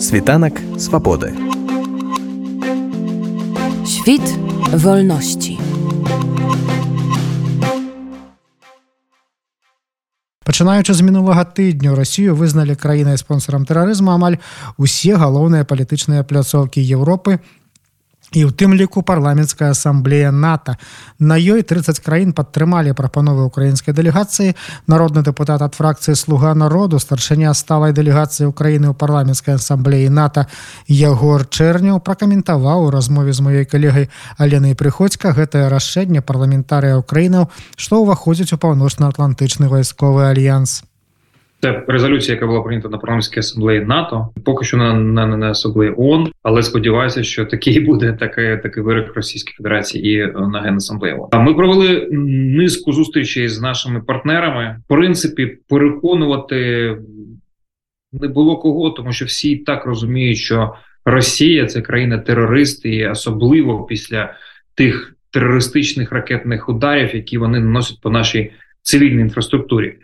Світанок свободи. Świt wolności. Пачынаючы з мінулага тыдню Росію вызналі краінай спонсорам тэрарызму амаль усе галоўныя палітычныя пляцоўкі Еўропы І ў тым ліку парламенцкая асамблея нато. На ёй 30 краін падтрымалі прапановы украінскай дэлегацыі. Народны дэпутат ад фракцыі слуга народу старшыня сталай дэлегацыі ўкраіны ў парламенцкай асамблеі нато ягор чэрняў пракаментаваў у размове з маёй калегай аленай прыходзька гэтае рашэнне парламентарыя ўкраінаў што ўваходзіць у паўночна-атлантычны вайсковы альянс Це резолюція, яка була прийнята на парламентській асамблеї НАТО, поки що на на, на асамблеї ООН, але сподіваюся, що такий буде такий, такий вирок Російської Федерації і на генасамблеї ООН. А ми провели низку зустрічей з нашими партнерами. В принципі, переконувати не було кого, тому що всі так розуміють, що Росія це країна терорист, і особливо після тих терористичних ракетних ударів, які вони наносять по нашій цивільній інфраструктурі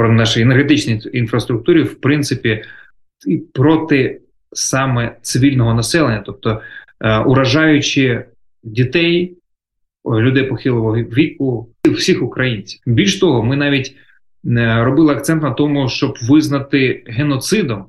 про нашій енергетичній інфраструктурі, в принципі, проти саме цивільного населення, тобто е, уражаючи дітей, людей похилого віку, всіх українців. Більш того, ми навіть е, робили акцент на тому, щоб визнати геноцидом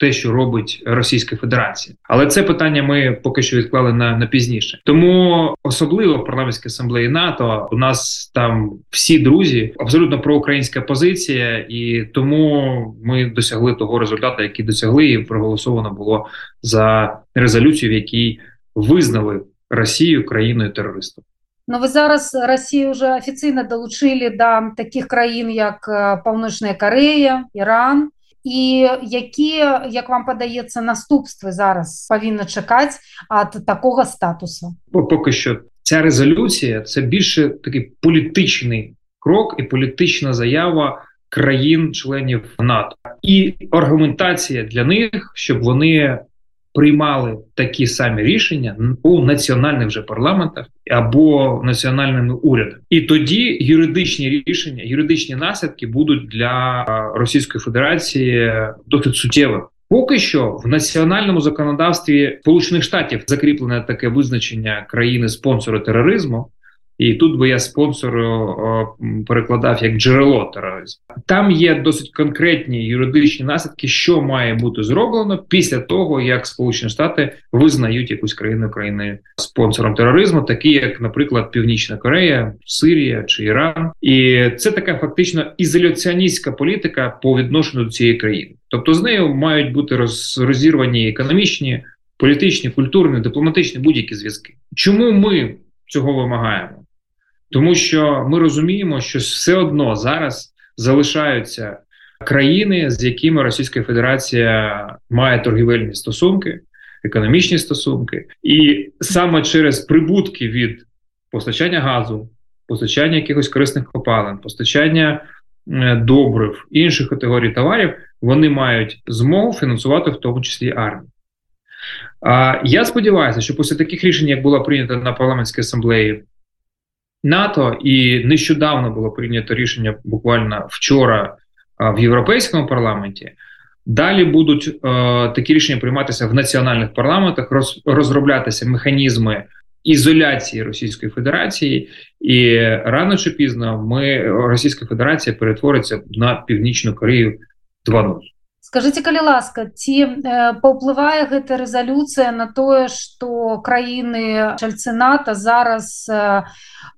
те, що робить Російська Федерація, але це питання ми поки що відклали на на пізніше. Тому особливо в парламентській асамблеї НАТО у нас там всі друзі, абсолютно проукраїнська позиція, і тому ми досягли того результату, який досягли, і проголосовано було за резолюцію, в якій визнали Росію країною терористом. Ну, ви зараз Росію вже офіційно долучили до таких країн, як Паўночная Корея, Іран і які як вам падаецца наступствы зараз павінна чакаць ад такога статусу поки що ця резолюція це більше такий політичний крок і політична заява країн-членів НАТО. І аргументація для них, щоб вони приймали такі самі рішення у національних вже парламентах або національними урядами, і тоді юридичні рішення, юридичні наслідки будуть для Російської Федерації досить суттєвими. Поки що в національному законодавстві Сполучених Штатів закріплене таке визначення країни спонсору тероризму. І тут би я спонсору перекладав як джерело тероризму. Там є досить конкретні юридичні наслідки, що має бути зроблено після того, як Сполучені Штати визнають якусь країну країною спонсором тероризму, такі як, наприклад, Північна Корея, Сирія чи Іран, і це така фактично ізоляціоністська політика по відношенню до цієї країни. Тобто з нею мають бути розірвані економічні, політичні, культурні, дипломатичні будь-які зв'язки. Чому ми цього вимагаємо? Тому що ми розуміємо, що все одно зараз залишаються країни, з якими Російська Федерація має торгівельні стосунки, економічні стосунки, і саме через прибутки від постачання газу, постачання якихось корисних копалин, постачання е, добрив інших категорій товарів, вони мають змогу фінансувати в тому числі армію. А я сподіваюся, що після таких рішень, як було прийнято на парламентській асамблеї НАТО, і нещодавно було прийнято рішення буквально вчора в європейському парламенті. Далі будуть е, такі рішення прийматися в національних парламентах, роз, розроблятися механізми ізоляції Російської Федерації, і рано чи пізно ми Російська Федерація перетвориться на північну Корею 2.0. скажите калі ласка ці э, паўплывае гэта рэзалюцыя на тое што краіны чальцыната зараз э,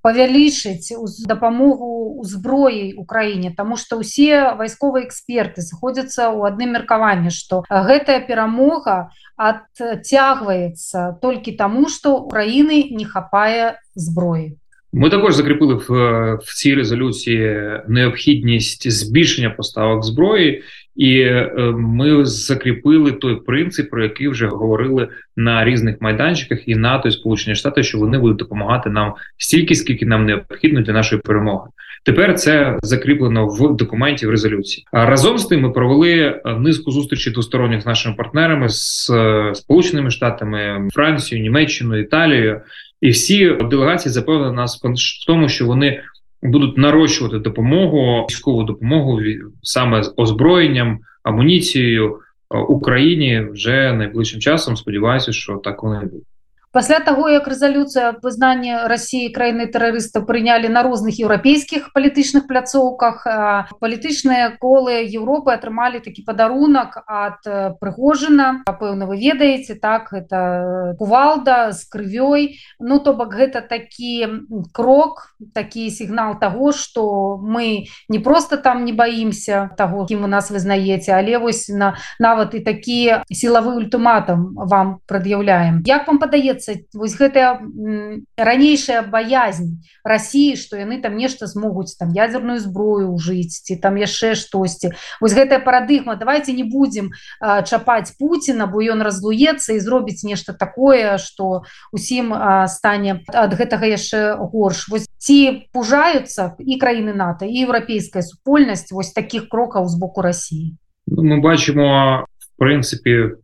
павялічыць дапамогу узброі у краіне? Таму што ўсе вайсковыя эксперты сыходзяцца ў адным меркаванні што гэтая перамога адцягваецца толькі таму што краіны не хапае зброі. Ми також закріпили в, в цій резолюції необхідність збільшення поставок зброї, і е, ми закріпили той принцип, про який вже говорили на різних майданчиках, і НАТО і Сполучені Штати, що вони будуть допомагати нам стільки, скільки нам необхідно для нашої перемоги. Тепер це закріплено в документі в резолюції. А разом з тим ми провели низку зустрічей двосторонніх з нашими партнерами з е, Сполученими Штатами, Францією, Німеччиною, Італією. І всі делегації запевнили нас в тому, що вони будуть нарощувати допомогу, військову допомогу саме з озброєнням, амуніцією, Україні вже найближчим часом. Сподіваюся, що так воно і буде. Пасля таго як рэзалюцыя вызнання Росіі краіны тэрарыстаў прынялі на розных еўрапейскіх палітычных пляцоўках палітычныя колы Еўропы атрымалі такі падарунак ад прыгожана пэўна вы ведаеце так это кувалда з крывёй. Ну то бок гэта такі крок такі сігнал таго што мы не просто там не баімся таго кім вы нас вызнаеце але вось на нават і такі сілавы ультыматам вам прад'яўляем як вам падаецца здаецца вось гэтая ранейшая баязнь Росіі што яны там нешта змогуць там ядерную зброю ўжыць ці там яшчэ штосьці. Вось гэтая парадыгма давайте не будем чапаць Пуціна бо ён разлуецца і зробіць нешта такое что усім стане ад гэтага яшчэ горш вось ці пужаюцца і краіны НАТО і еўрапейская супольнасць вось таких крокаў з боку Росіі ну, мы бачимо в принципе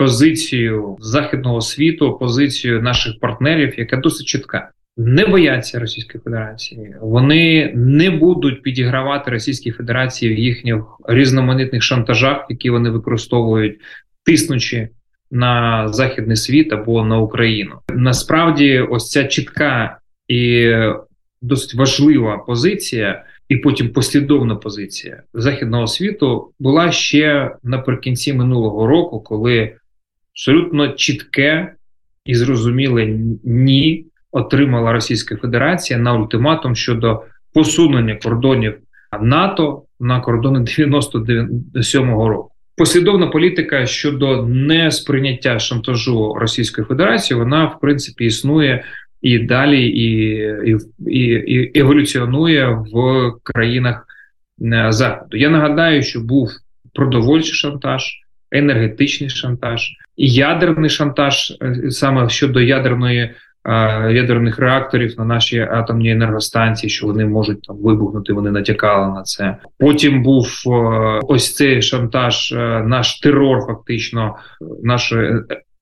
позицію західного світу, позицію наших партнерів, яка досить чітка. Не бояться Російської Федерації, вони не будуть підігравати Російській Федерації в їхніх різноманітних шантажах, які вони використовують, тиснучи на західний світ або на Україну. Насправді, ось ця чітка і досить важлива позиція, і потім послідовна позиція західного світу була ще наприкінці минулого року, коли абсолютно чітке і зрозуміле ні отримала Російська Федерація на ультиматум щодо посунення кордонів НАТО на кордони 97-го року. Послідовна політика щодо несприйняття шантажу Російської Федерації, вона в принципі існує і далі, і, і, і, і еволюціонує в країнах е, Заходу. Я нагадаю, що був продовольчий шантаж, енергетичний шантаж, ядерний шантаж е, саме щодо ядерної е, ядерних реакторів на наші атомні енергостанції, що вони можуть там вибухнути. Вони натякали на це. Потім був е, ось цей шантаж, наш терор, фактично нашої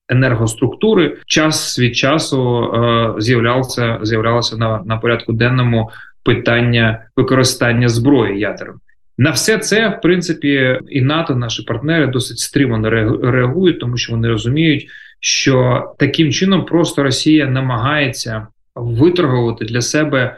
енергоструктури. Час від часу з'являвся з'являлося на, на порядку денному питання використання зброї ядерної. На все це, в принципі, і НАТО, наші партнери досить стримано реагують, тому що вони розуміють, що таким чином просто Росія намагається виторгувати для себе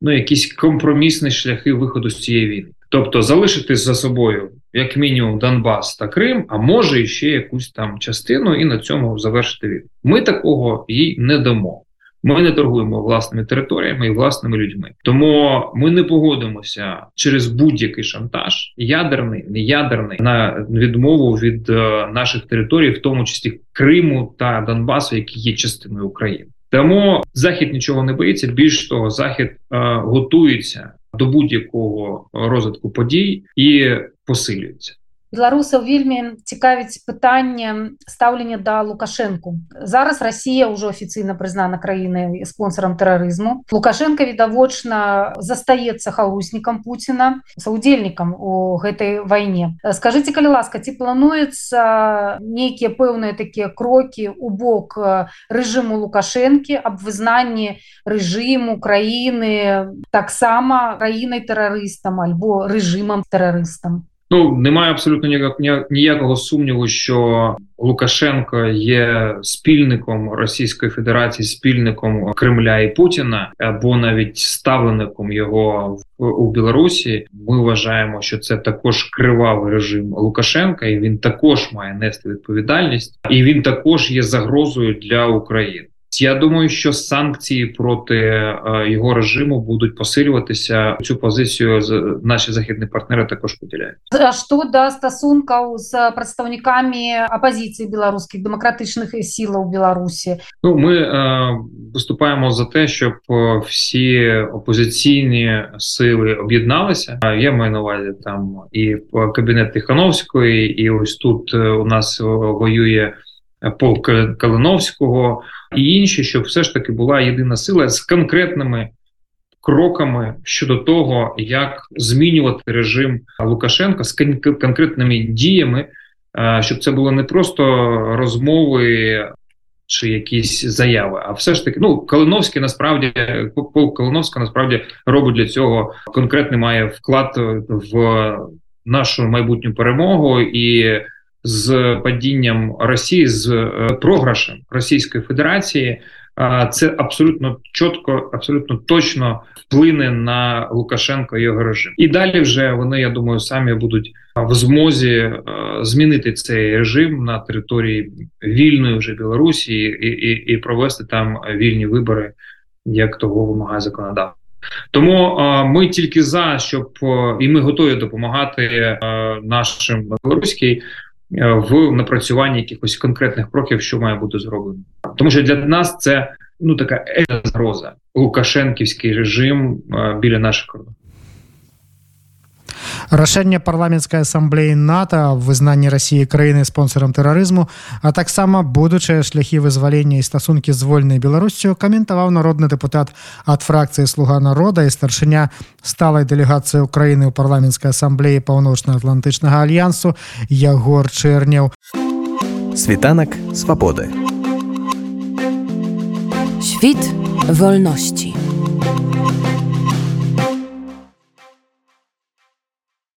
ну якісь компромісні шляхи виходу з цієї війни, тобто залишити за собою як мінімум Донбас та Крим, а може і ще якусь там частину, і на цьому завершити війну. Ми такого їй не дамо. Ми не торгуємо власними територіями і власними людьми, тому ми не погодимося через будь-який шантаж, ядерний, неядерний, на відмову від е, наших територій, в тому числі Криму та Донбасу, які є частиною України. Тому захід нічого не боїться. Більш того, захід е, готується до будь-якого розвитку подій і посилюється. Беларусаў вельмі цікавіць пытанне стаўлення да лукашэнку. Зараз Росія ўжо афіцыйна прызнана краінай спонсорам тэрарызму. Лукашенко відавочна застаецца хаўруснікам Пуціна саўдзельнікам у гэтай вайне. Скажитеце калі ласка ці плануецца нейкія пэўныя такія крокі у бок рэжыму лукашэнкі аб вызнанні рэжыму краіны таксама краінай тэрарыстам альбо рэжымам тэрарыстам Ну немає абсолютно ніяк, ніякого сумніву, що Лукашенко є спільником Російської Федерації, спільником Кремля і Путіна, або навіть ставленником його в у Білорусі. Ми вважаємо, що це також кривавий режим Лукашенка, і він також має нести відповідальність, і він також є загрозою для України. Я думаю, що санкції проти е, його режиму будуть посилюватися. Цю позицію наші західні партнери також поділяють. А що до стосунків з представниками опозиції білоруських демократичних сил у Білорусі? Ну ми е, виступаємо за те, щоб всі опозиційні сили об'єдналися. Я маю на увазі там і кабінет Тихановської, і ось тут е, у нас воює полк Калиновського і інші, щоб все ж таки була єдина сила з конкретними кроками щодо того, як змінювати режим Лукашенка з конкретними діями, щоб це було не просто розмови. Чи якісь заяви, а все ж таки, ну Калиновський насправді полк Калиновська насправді робить для цього конкретний має вклад в нашу майбутню перемогу, і з падінням Росії з е, програшем Російської Федерації. Це абсолютно чітко, абсолютно точно вплине на Лукашенко і його режим. І далі вже вони, я думаю, самі будуть в змозі е, змінити цей режим на території вільної вже Білорусі і, і, і провести там вільні вибори, як того вимагає законодавство. Тому ми тільки за, щоб і ми готові допомагати е, нашим білоруській в напрацюванні якихось конкретних кроків, що має бути зроблено. Тому що для нас це ну така е- загроза Лукашенківський режим е, біля наших кордонів Рашэнне парламенцкай асамблеі НАТО аб вызнанні рассіі краіны спонсорам тэрарызму а таксама будучыя шляхі вызвалення і стасункі з вольнай беларусцю каментаваў народны дэпутат ад фракцыі слуга народа і старшыня сталай дэлегацыі ўкраіны ў парламенцкай асамблеі паўночна-атлантычнага альянсу ягор чэрнеў Світанак свабоды. Świt wolności.